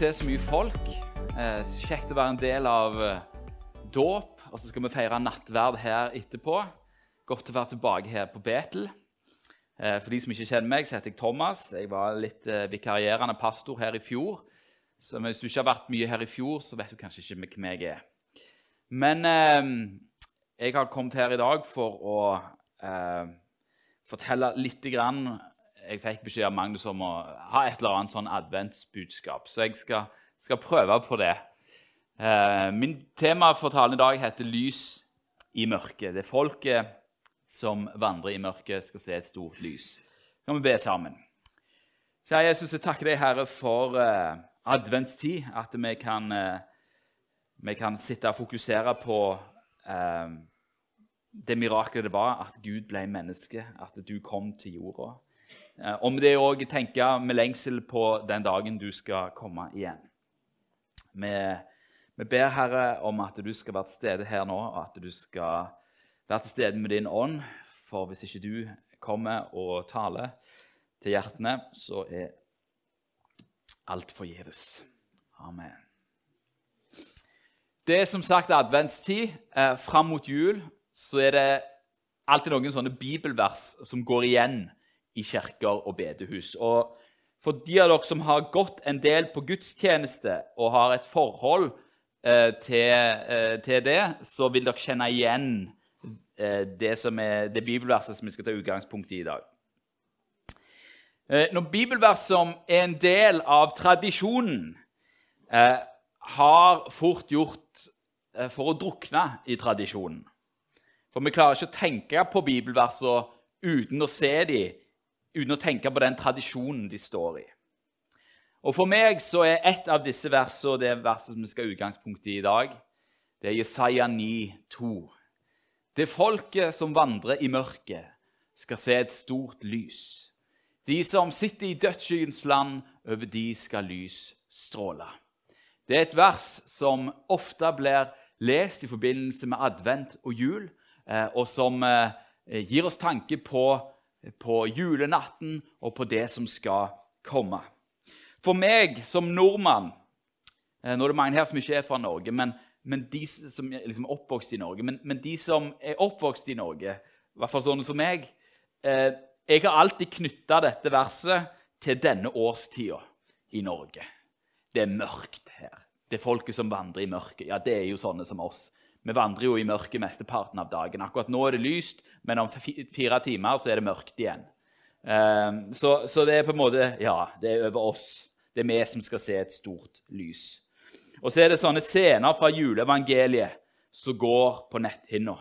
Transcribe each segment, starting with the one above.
Se så mye folk. Eh, kjekt å være en del av eh, dåp. Og så skal vi feire nattverd her etterpå. Godt å være tilbake her på Betel. Eh, for de som ikke kjenner meg, så heter jeg Thomas. Jeg var litt eh, vikarierende pastor her i fjor. Så hvis du ikke har vært mye her i fjor, så vet du kanskje ikke hvem jeg er. Men eh, jeg har kommet her i dag for å eh, fortelle litt grann jeg fikk beskjed av Magnus om å ha et eller annet sånn adventsbudskap, så jeg skal, skal prøve på det. Eh, min tema for talen i dag heter 'Lys i mørket'. Det er folket som vandrer i mørket, skal se et stort lys. Så kan vi be sammen. Kjære Jesus, jeg takker deg, Herre, for eh, adventstid. At vi kan, eh, vi kan sitte og fokusere på eh, det mirakelet det var at Gud ble menneske, at du kom til jorda. Eh, om det òg tenke med lengsel på den dagen du skal komme igjen. Vi, vi, ber, Herre, om at du skal være til stede her nå, og at du skal være til stede med din ånd. For hvis ikke du kommer og taler til hjertene, så er alt forgjeves. Amen. Det er som sagt adventstid. Eh, fram mot jul så er det alltid noen sånne bibelvers som går igjen i kirker og bedehus. Og for de av dere som har gått en del på gudstjeneste og har et forhold eh, til, eh, til, det, så vil dere kjenne igjen eh, det, er, det bibelverset som vi skal ta utgangspunkt i i dag. Eh, når bibelvers som er en del av tradisjonen, eh, har fort gjort eh, for å drukne i tradisjonen. For vi klarer ikke å tenke på bibelversene uten å se dem uten å tenke på den tradisjonen de står i. Og For meg så er et av disse versene det verset som vi skal ha utgangspunkt i i dag. Det er Jesaja 9, 2. Det folket som vandrer i mørket, skal se et stort lys. De som sitter i dødsskyens land, over de skal lys stråle. Det er et vers som ofte blir lest i forbindelse med advent og jul, eh, og som eh, gir oss tanke på på julenatten og på det som skal komme. For meg som nordmann eh, Nå er det mange her som ikke er fra Norge, men, men de som er liksom oppvokst i Norge. Men, men, de som er oppvokst i Norge, i hvert fall sånne som meg eh, Jeg har alltid knytta dette verset til denne årstida i Norge. Det er mørkt her. Det er folket som vandrer i mørket. Ja, det er jo sånne som oss. Vi vandrer jo i mørket mesteparten av dagen. Akkurat nå er det lyst, men om fire timer så er det mørkt igjen. Ehm, så, så, det er på en måte Ja, det er over oss. Det er vi som skal se et stort lys. Og så er det sånne scener fra juleevangeliet som går på netthinna.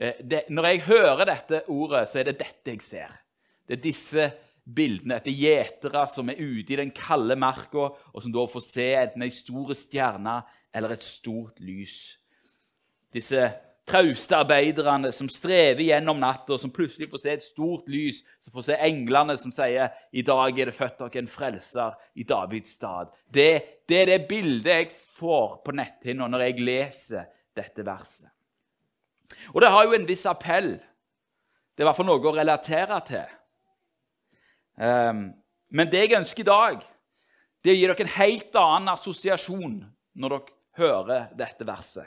Eh, når jeg hører dette ordet, så er det dette jeg ser. Det er disse bildene etter gjetere som er ute i den kalde marka, og som da får se enten ei stor stjerne eller et stort lys disse trauste arbeiderne som strever gjennom natta, som plutselig får se et stort lys, som får se englene som sier i dag er det født dere en frelser i Davids stad. Det, det, er det bildet jeg får på netthinna når jeg leser dette verset. Og det har jo en viss appell. Det er i hvert fall noe å relatere til. Um, men det jeg ønsker i dag, det er å gi dere en helt annen assosiasjon når dere hører dette verset.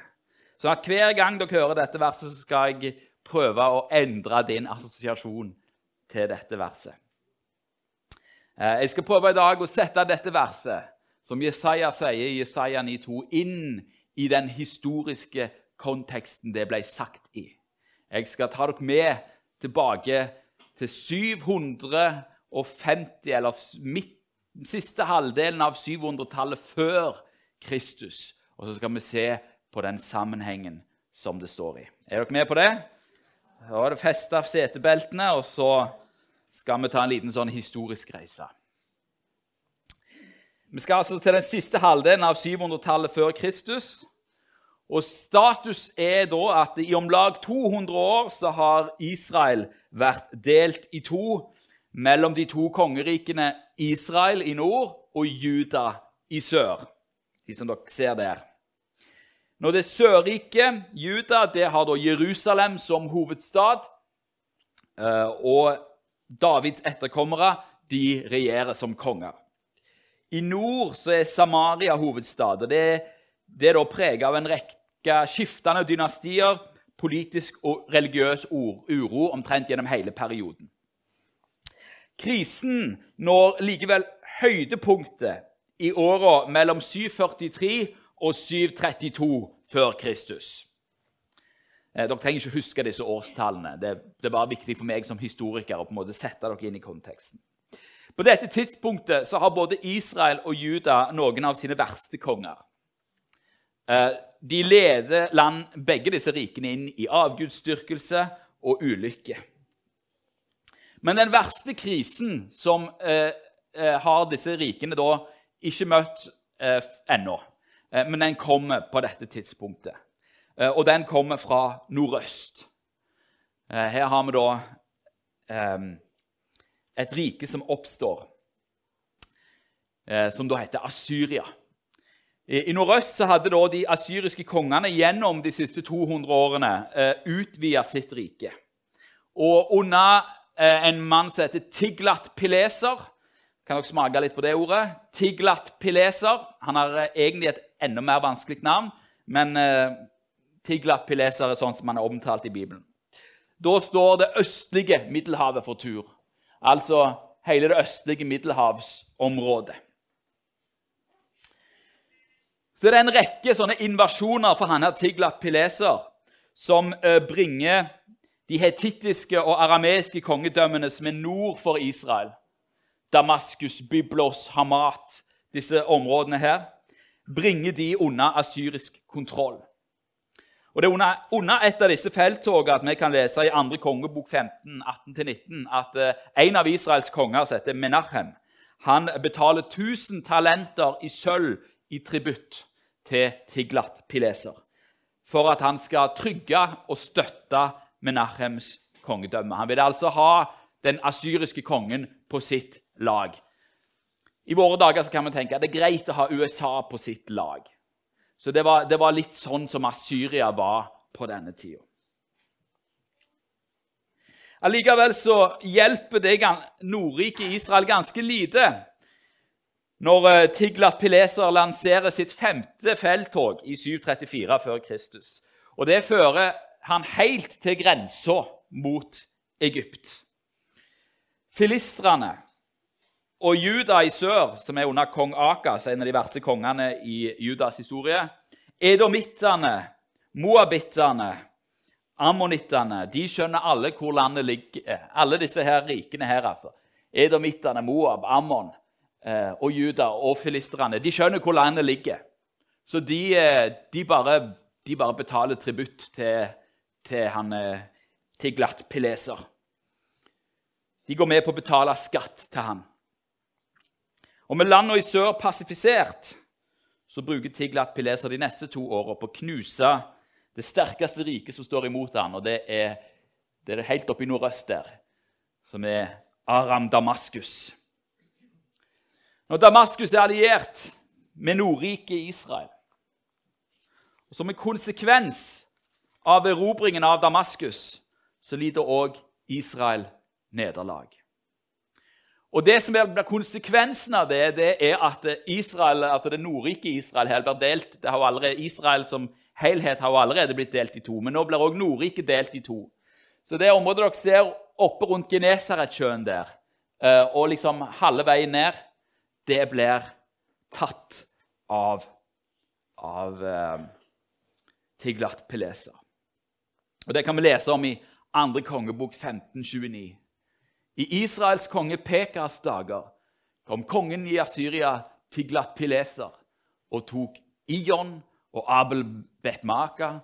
Så at hver gang dere hører dette verset, så skal jeg prøve å endre din assosiasjon til dette verset. Eh, jeg skal prøve i dag å sette dette verset, som Jesaja sier i Jesaja 9,2, inn i den historiske konteksten det ble sagt i. Jeg skal ta dere med tilbake til 750, eller midt, siste halvdelen av 700-tallet før Kristus. Og så skal vi se på den sammenhengen som det står i. Er dere med på det? Da er det festa setebeltene, og så skal vi ta en liten sånn historisk reise. Vi skal altså til den siste halvdelen av 700-tallet før Kristus. Og Status er da at i om lag 200 år så har Israel vært delt i to mellom de to kongerikene Israel i nord og Juda i sør. De som dere ser der. Når det sørriket, Juda det har da Jerusalem som hovedstad, eh, og Davids etterkommere de regjerer som konger. I nord så er Samaria hovedstad. og Det, det er da preget av en rekke skiftende dynastier, politisk og religiøs uro omtrent gjennom hele perioden. Krisen når likevel høydepunktet i åra mellom 743 og 732 før Kristus. Eh, dere trenger ikke huske disse årstallene. Det, det bare viktig for meg som historiker å på en måte sette dere inn i konteksten. På dette tidspunktet så har både Israel og Juda noen av sine verste konger. Eh, de leder land, begge disse rikene inn i avgudsdyrkelse og ulykke. Men den verste krisen som eh, eh har disse rikene da ikke møtt eh, ennå, men den kommer på dette tidspunktet. Eh, og den kommer fra nordøst. Eh, her har vi da eh, et rike som oppstår, som da heter Asyria. I nordøst så hadde da de asyriske kongene gjennom de siste 200 årene utvida sitt rike. Og under en mann som heter Tiglat Pileser Kan dere smake litt på det ordet? Tiglat Pileser. Han har egentlig et enda mer vanskelig navn, men Tiglat-Pileser er sånn som han er omtalt i Bibelen. Da står det østlige Middelhavet for tur, altså hele det østlige middelhavsområdet. Så det er en rekke sånne invasjoner for han her Tiglat-Pileser som eh, bringer de hetittiske og arameiske kongedømmene som er nord for Israel, Damaskus, Byblos, Hamat, disse områdene her, bringer de under asyrisk kontroll. Og Det er under, under et av disse felttogene at vi kan lese i 2. kongebok 15, 18-19 at uh, en av Israels konger, som heter Menachem, han betaler 1000 talenter i sølv i tributt til Tiglat Pileser for at han skal trygge og støtte Menachems kongedømme. Han vil altså ha den asyriske kongen på sitt lag. I våre dager kan vi tenke at det er greit å ha USA på sitt lag. Så det var, det var litt sånn som Assyria var på denne tida. Allikevel så hjelper det Nordriket Israel ganske lite når eh, Tiglat Pileser lanserer sitt femte felttog i 734 før Kristus. Og Det fører han helt til grensa mot Egypt. Filistrene og Juda i sør, som er under kong Akas, en av de verste kongene i Judas historie, edomittene, moabittene, ammonittene De skjønner alle hvor landet ligger. Alle disse her rikene her, altså. Edomittene, Moab, Ammon eh, og Juda og filisterne. De skjønner hvor landet ligger. Så de, eh, de, bare, de bare, betaler tributt til, til eh, Tiglat De går med på å betale skatt til han. Og med landene i sør pasifisert så bruker Tiglat Pileser de neste to årene på å knuse det sterkeste riket som står imot han, og det er, det er helt oppe i nordøst der, som er Aram Damaskus. Når Damaskus er alliert med Nordriket Israel, og som en konsekvens av erobringen av Damaskus, så lider òg Israel nederlag. Og Det som blir konsekvensen av det, det er at Israel, altså det nordrike Israel her blir delt. Det har allerede, Israel som helhet har allerede blitt delt i to, men nå blir òg Nordriket delt i to. Så det området dere ser oppe rundt Genesaretsjøen der, eh, og liksom halve veien ned, det blir tatt av, av eh, Tiglat Pelesa. Og Det kan vi lese om i 2. kongebok 1529. I Israels konge Pekas dager kom kongen i Asyria Tiglat Pileser og tok Ion og Abel Betmaka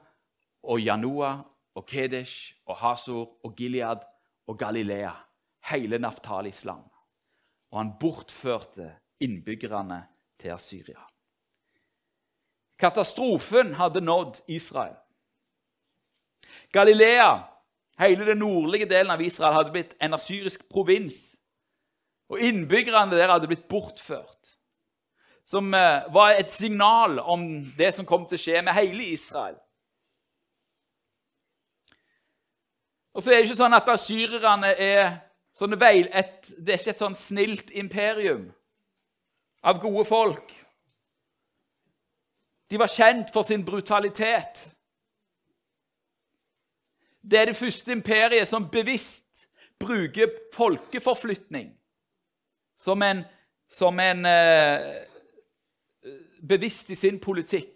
og Janoa og Kedesh og Hasor og Gilead og Galilea, hele Naftalis land. Og han bortførte innbyggerne til Asyria. Katastrofen hadde nådd Israel. Galilea Hele den nordlige delen av Israel hadde blitt en asyrisk provins. Og innbyggerne der hadde blitt bortført. Som eh, var et signal om det som kom til å skje med hele Israel. Og så er det ikke sånn at asyrerne er sånne veil, et, det er ikke et sånn snilt imperium av gode folk. De var kjent for sin brutalitet. Det er det første imperiet som bevisst bruker folkeforflytning som en, som en eh, Bevisst i sin politikk.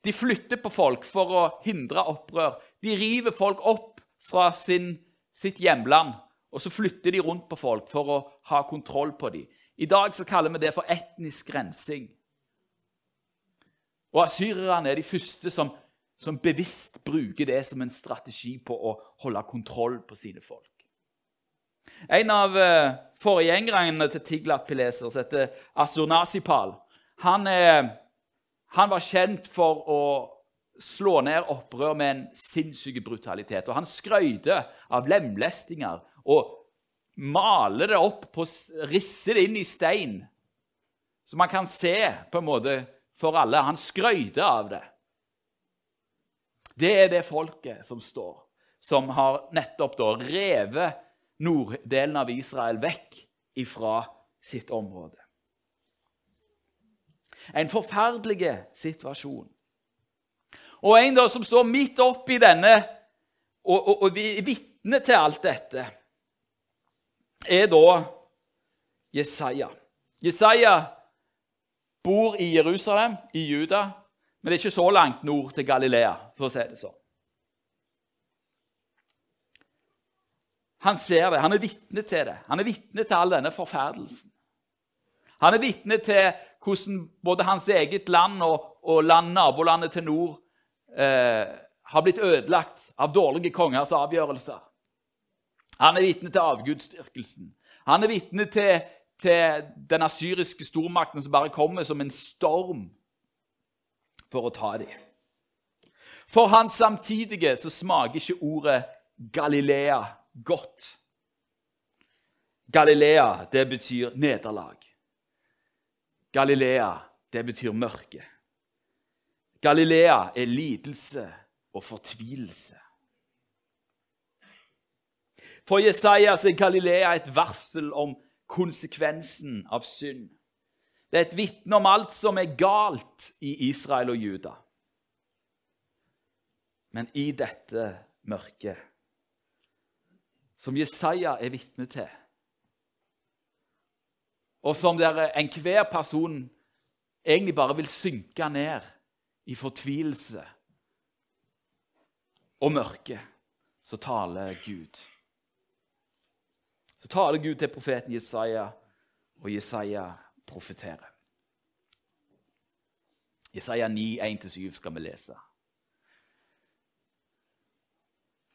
De flytter på folk for å hindre opprør. De river folk opp fra sin, sitt hjemland, og så flytter de rundt på folk for å ha kontroll på dem. I dag så kaller vi det for etnisk rensing. Og Asyrerne er de første som som bevisst bruker det som en strategi på å holde kontroll på sine folk. En av uh, forgjengerne til Tiglat Pileser, som heter Asurnasipal, han, uh, han, var kjent for å slå ned opprør med en sinnssyk brutalitet. Og han skrøyte av lemlestinger og maler det opp, på, risser det inn i stein, så man kan se på en måte for alle. Han skrøyte av det. Det er det folket som står, som har nettopp da revet norddelen av Israel vekk ifra sitt område. En forferdelig situasjon. Og en da som står midt oppi denne og, og, og vitne til alt dette, er da Jesaja. Jesaja bor i Jerusalem, i Juda, men det er ikke så langt nord til Galilea, for å si det sånn. Han ser det, han er vitne til det. Han er vitne til all denne forferdelsen. Han er vitne til hvordan både hans eget land og, og land, nabolandet til nord eh, har blitt ødelagt av dårlige kongers avgjørelser. Han er vitne til avgudsdyrkelsen. Han er vitne til, til den asyriske stormakten som bare kommer som en storm for å ta dem. For hans samtidige så smaker ikke ordet Galilea godt. Galilea, det betyr nederlag. Galilea, det betyr mørke. Galilea er lidelse og fortvilelse. For Jesajas er Galilea et varsel om konsekvensen av synd. Det er et vitne om alt som er galt i Israel og Juda. Men i dette mørket, som Jesaja er vitne til, og som enhver person egentlig bare vil synke ned i fortvilelse og mørke, så taler Gud. Så taler Gud til profeten Jesaja, og Jesaja profeterer. Jesaja 9, 1-7 skal vi lese.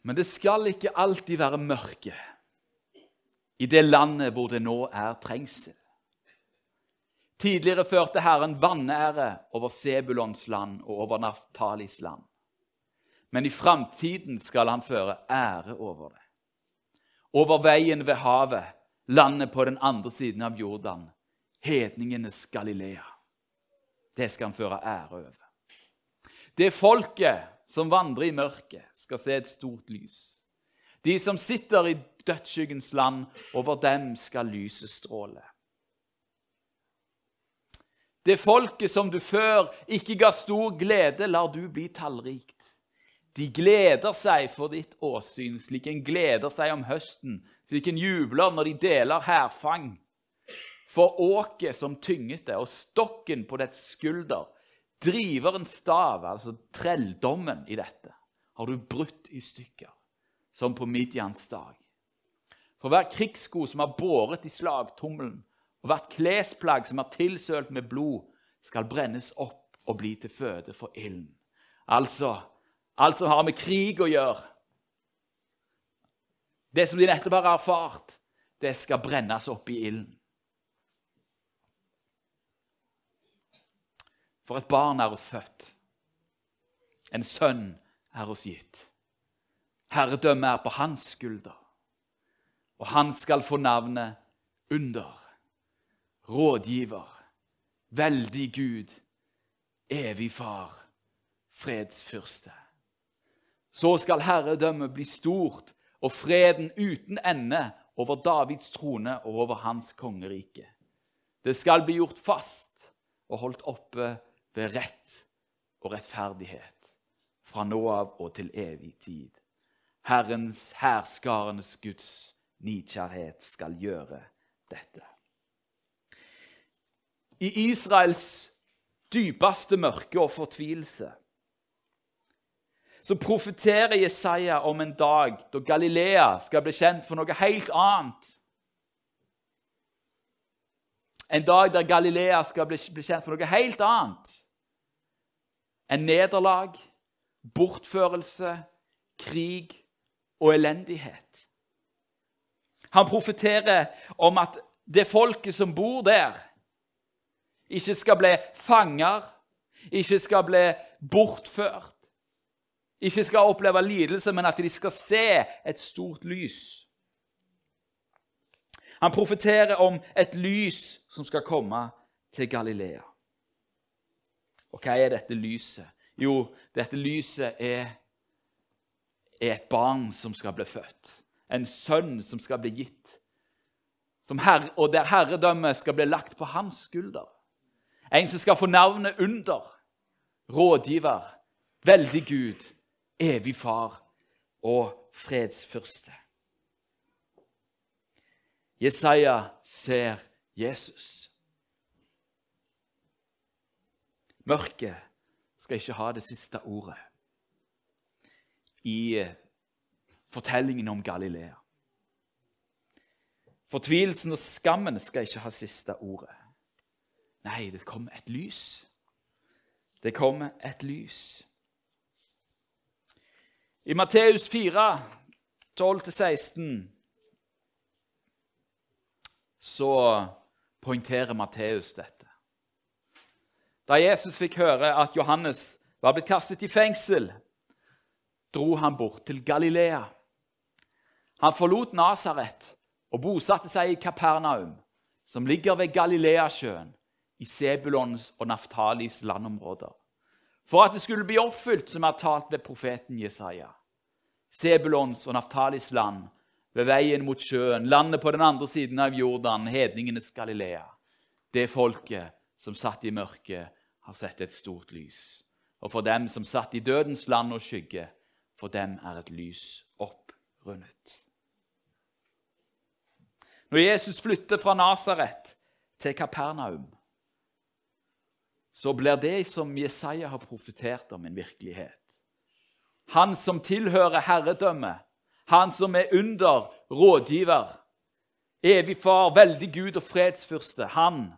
Men det skal ikke alltid være mørke i det landet hvor det nå er trengsel. Tidligere førte Herren vanære over Sebulons land og over Naftalis land. Men i framtiden skal han føre ære over det. Over veien ved havet, landet på den andre siden av Jordan, hedningenes Galilea. Det skal han føre ære over. Det folket som vandrer i mørket, skal se et stort lys. De som sitter i dødsskyggens land, over dem skal lyset stråle. Det folket som du før ikke ga stor glede, lar du bli tallrikt. De gleder seg for ditt åsyn, slik en gleder seg om høsten, slik en jubler når de deler hærfang. For åket som tynget det, og stokken på dets skulder, driverens stav, altså trelldommen i dette, har du brutt i stykker, som på Midjans dag. For hver krigssko som har båret i slagtommelen, og hvert klesplagg som er tilsølt med blod, skal brennes opp og bli til føde for ilden. Altså, alt som har med krig å gjøre. Det som de nettopp har erfart, det skal brennes opp i ilden. For et barn er oss født. En sønn er oss gitt. Herredømmet er på hans skulder. Og han skal få navnet Under, Rådgiver, Veldig Gud, Evig Far, Fredsfyrste. Så skal herredømmet bli stort og freden uten ende over Davids trone og over hans kongerike Det skal bli gjort fast og holdt oppe ved rett og rettferdighet fra nå av og til evig tid. Herrens hærskarenes Guds nidkjærhet skal gjøre dette. I Israels dypeste mørke og fortvilelse så profeterer Jesaja om en dag da Galilea skal bli kjent for noe helt annet. En dag der Galilea skal bli, kjent for noe helt annet. En nederlag, bortførelse, krig og elendighet. Han profeterer om at det folket som bor der, ikke skal bli fanger, ikke skal bli bortført, ikke skal oppleve lidelse, men at de skal se et stort lys. Han profeterer om et lys som skal komme til Galilea. Og hva er dette lyset? Jo, dette lyset er, er et barn som skal bli født. En sønn som skal bli gitt. Herre, og der herredømmet skal bli lagt på hans skulder. En som skal få navnet Under, rådgiver, veldig Gud, evig far og fredsfyrste. Jesaja ser Jesus. Mørket skal ikke ha det siste ordet i eh, fortellingen om Galilea. Fortvilelsen og skammen skal ikke ha siste ordet. Nei, det kommer et lys. Det kommer et lys. I Matteus 4, 12-16, så poengterer Matteus dette. Da Jesus fikk høre at Johannes var blitt kastet i fengsel, dro han bort til Galilea. Han forlot Nasaret og bosatte seg i Kapernaum, som ligger ved Galileasjøen, i Sebulons og Naftalis landområder for at det skulle bli oppfylt, som er talt ved profeten Jesaja. Sebulons og Naftalis land, ved veien mot sjøen, landet på den andre siden av Jordan, hedningenes Galilea. Det folket som satt i mørket, har sett et stort lys. Og for dem som satt i dødens land og skygge, for dem er et lys opprundet. Når Jesus flytter fra Nasaret til Kapernaum, så blir det som Jesaja har profetert om, en virkelighet. Han som tilhører herredømmet, han som er under rådgiver, evig far, veldig Gud og fredsfyrste, han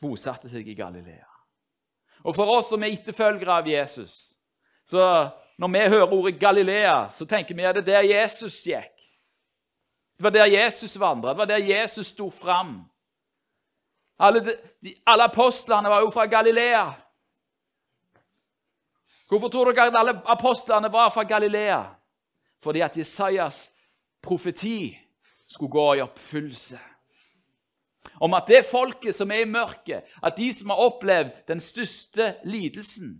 bosatte seg i Galilea. Og For oss som er etterfølgere av Jesus, så når vi hører ordet Galilea, så tenker vi at det er der Jesus gikk. Det var der Jesus vandret, det var der Jesus sto fram. Alle, de, alle apostlene var jo fra Galilea. Hvorfor tror dere at alle apostlene var fra Galilea? Fordi at Jesajas profeti skulle gå i oppfyllelse. Om at det folket som er i mørket, at de som har opplevd den største lidelsen,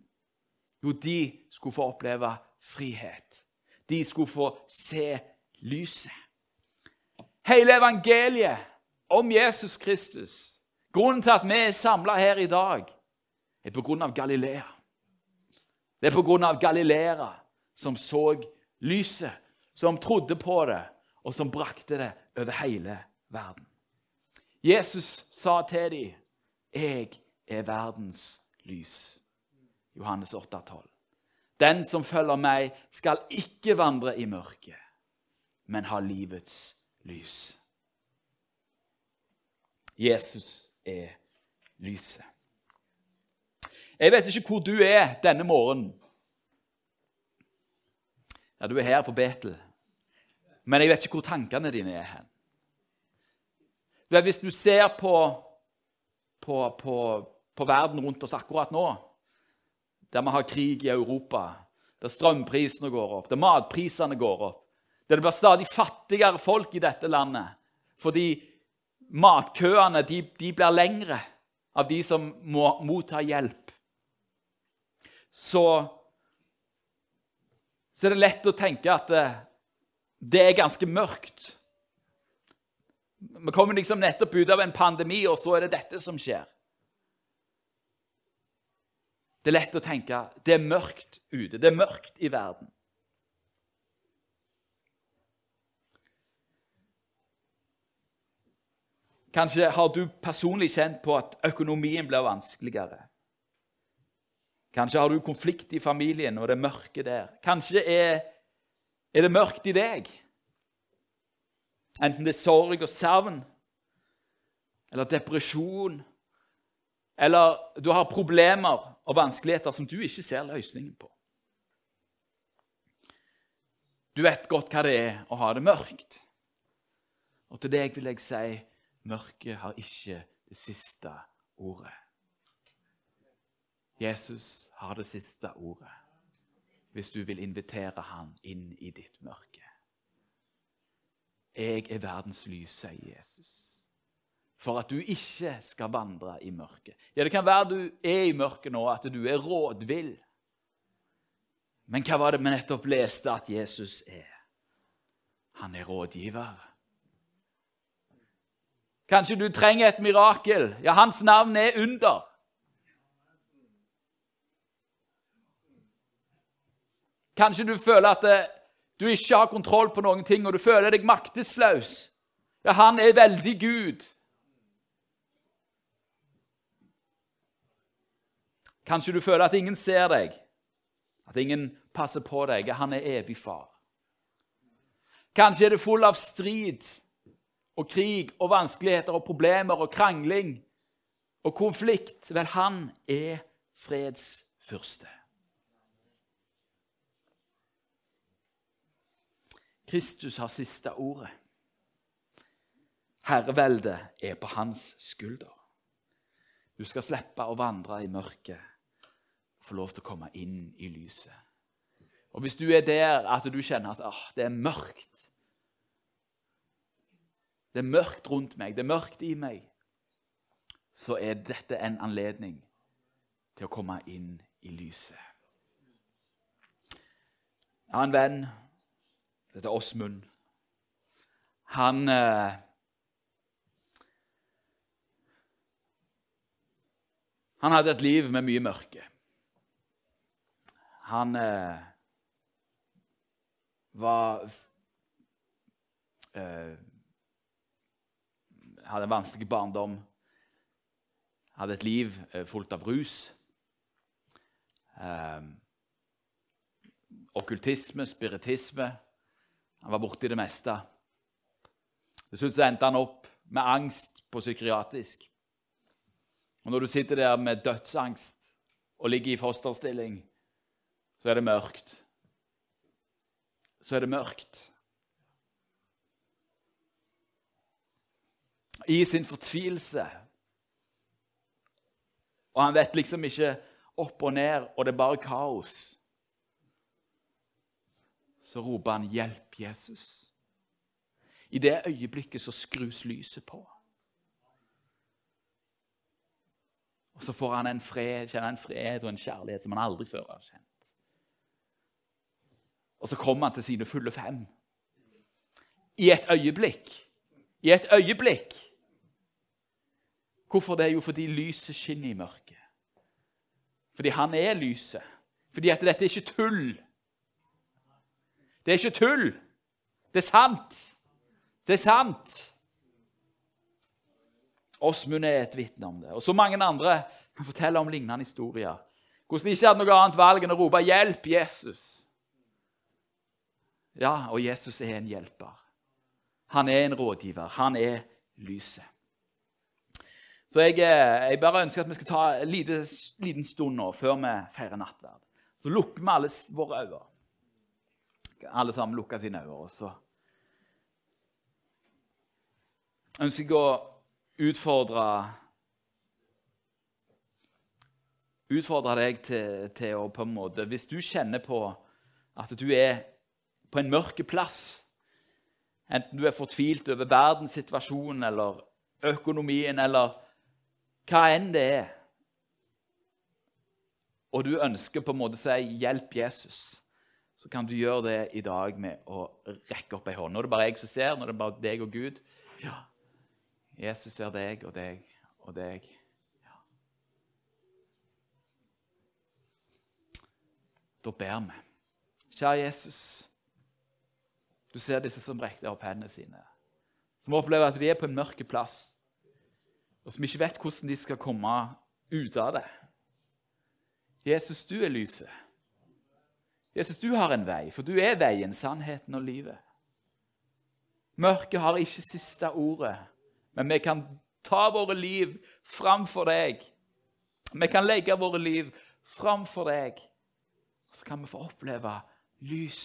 jo, de skulle få oppleve frihet. De skulle få se lyset. Hele evangeliet om Jesus Kristus Grunnen til at vi er samla her i dag, er på grunn av Galilea. Det er på grunn av Galilea som så lyset, som trodde på det, og som brakte det over hele verden. Jesus sa til dem, 'Jeg er verdens lys'. Johannes 8, 12. Den som følger meg, skal ikke vandre i mørket, men ha livets lys. Jesus er lyset. Jeg vet ikke hvor du er denne morgenen. Ja, du er her på Betel. Men jeg vet ikke hvor tankene dine er hen. Hvis du ser på, på, på, på verden rundt oss akkurat nå, der vi har krig i Europa, der strømprisene går opp, der matprisene går opp, der det blir stadig fattigere folk i dette landet fordi matkøene de, de blir lengre av de som må motta hjelp, så, så er det lett å tenke at det, det er ganske mørkt. Vi kommer liksom nettopp ut av en pandemi, og så er det dette som skjer. Det er lett å tenke det er mørkt ute, det er mørkt i verden. Kanskje har du personlig kjent på at økonomien blir vanskeligere. Kanskje har du konflikt i familien, og det er mørke der. Kanskje er, er det mørkt i deg. Enten det er sorg og savn, eller depresjon, eller du har problemer og vanskeligheter som du ikke ser løsningen på. Du vet godt hva det er å ha det mørkt. Og til deg vil jeg si mørket har ikke det siste ordet. Jesus har det siste ordet hvis du vil invitere han inn i ditt mørke. Jeg er verdens lys, sier Jesus. For at du ikke skal vandre i mørket. Ja, Det kan være du er i mørket nå, at du er rådvill. Men hva var det vi nettopp leste at Jesus er? Han er rådgiver. Kanskje du trenger et mirakel. Ja, hans navn er under. Kanskje du føler at du ikke har kontroll på noen ting, og du føler deg maktesløs. Ja, han er veldig Gud. Kanskje du føler at ingen ser deg, at ingen passer på deg. Ja, han er evig far. Kanskje er du full av strid og krig og vanskeligheter og problemer og krangling og konflikt. Vel, han er fredsfyrste. Kristus har siste ordet. Herreveldet er på hans skulder. Du skal slippe å vandre i mørket og få lov til å komme inn i lyset. Og Hvis du er der at du kjenner at ah, det er mørkt Det er mørkt rundt meg, det er mørkt i meg, så er dette en anledning til å komme inn i lyset. Jeg har en venn dette er Åsmund. Han eh, Han hadde et liv med mye mørke. Han eh, var eh, Hadde en vanskelig barndom. Hadde et liv eh, fullt av rus. Eh, okkultisme, spiritisme. Han var borti det meste. Til slutt endte han opp med angst på psykiatrisk. Og når du sitter der med dødsangst og ligger i fosterstilling, så er det mørkt. Så er det mørkt. I sin fortvilelse. Og han vet liksom ikke opp og ned, og det er bare kaos så roper han 'Hjelp, Jesus'. I det øyeblikket så skrus lyset på. Og så får han en fred, kjenner en fred og en kjærlighet som han aldri før har kjent. Og så kommer han til sine fulle fem. I et øyeblikk. I et øyeblikk. Hvorfor det? Jo, fordi lyset skinner i mørket. Fordi han er lyset. Fordi at dette er ikke tull. Det er ikke tull. Det er sant. Det er sant. Åsmund er et vitne om det. Og så mange andre kan fortelle om lignende historier. Hvordan de ikke hadde noe annet valg enn å rope 'Hjelp, Jesus'. Ja, og Jesus er en hjelper. Han er en rådgiver. Han er lyset. Så jeg, eh, jeg bare ønsker at vi skal ta en liten, stund nå før vi feirer nattverd. Så lukker vi alle våre øyne alle sammen lukke sine øyne. Og så ønsker jeg å utfordre Utfordre deg til, til, å på en måte Hvis du kjenner på at du er på en mørk plass, enten du er fortvilt over verdenssituasjonen eller økonomien eller hva enn det er, og du ønsker på en måte å si 'Hjelp Jesus', så kan du gjøre det i dag med å rekke opp ei hånd. Nå er det bare jeg som ser, nå er det bare deg og Gud. Ja. Jesus ser deg og deg og deg. Ja. Da ber vi. Kjære Jesus, du ser disse som rekker opp hendene sine. Som opplever at de er på en mørk plass, og som ikke vet hvordan de skal komme ut av det. Jesus, du er lyset. Jesus, du har en vei, for du er veien, sannheten og livet. Mørket har ikke siste ordet, men vi kan ta våre liv framfor deg. Vi kan legge våre liv framfor deg. Og så kan vi få oppleve lys.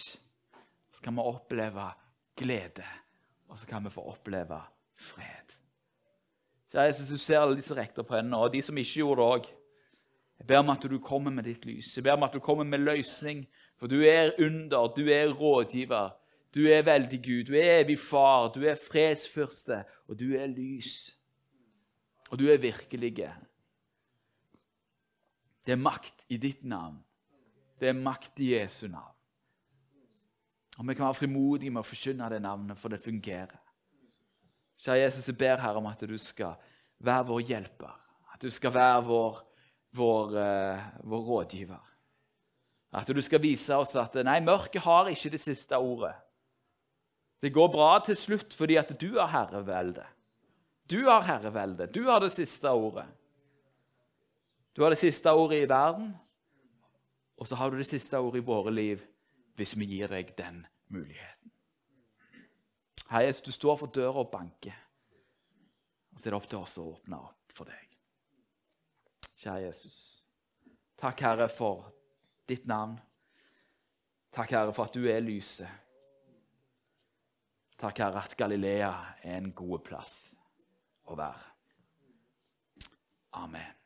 Så kan vi oppleve glede. Og så kan vi få oppleve fred. Kjære Jesus, du ser alle disse rekter på hendene, og de som ikke gjorde det òg. Jeg ber om at du kommer med ditt lys. Jeg ber om at du kommer med løsning. For du er under, du er rådgiver. Du er veldig Gud. Du er evig far. Du er fredsfyrste, og du er lys. Og du er virkelige. Det er makt i ditt navn. Det er makt i Jesu navn. Og vi kan være frimodige med å forkynne det navnet, for det fungerer. Kjære Jesus, jeg ber her om at du skal være vår hjelper. At du skal være vår vår, uh, vår rådgiver. At du skal vise oss at nei, mørket har ikke det siste ordet. Det går bra til slutt fordi at du har herrevelde. Du har herrevelde. Du har det siste ordet. Du har det siste ordet i verden, og så har du det siste ordet i våre liv hvis vi gir deg den muligheten. Hei, du står for døra og banker, og så er det opp til oss å åpne opp for deg. Kjære Jesus. Takk, Herre, for ditt navn. Takk, Herre, for at du er lyset. Takk, Herre, at Galilea er en god plass å være. Amen.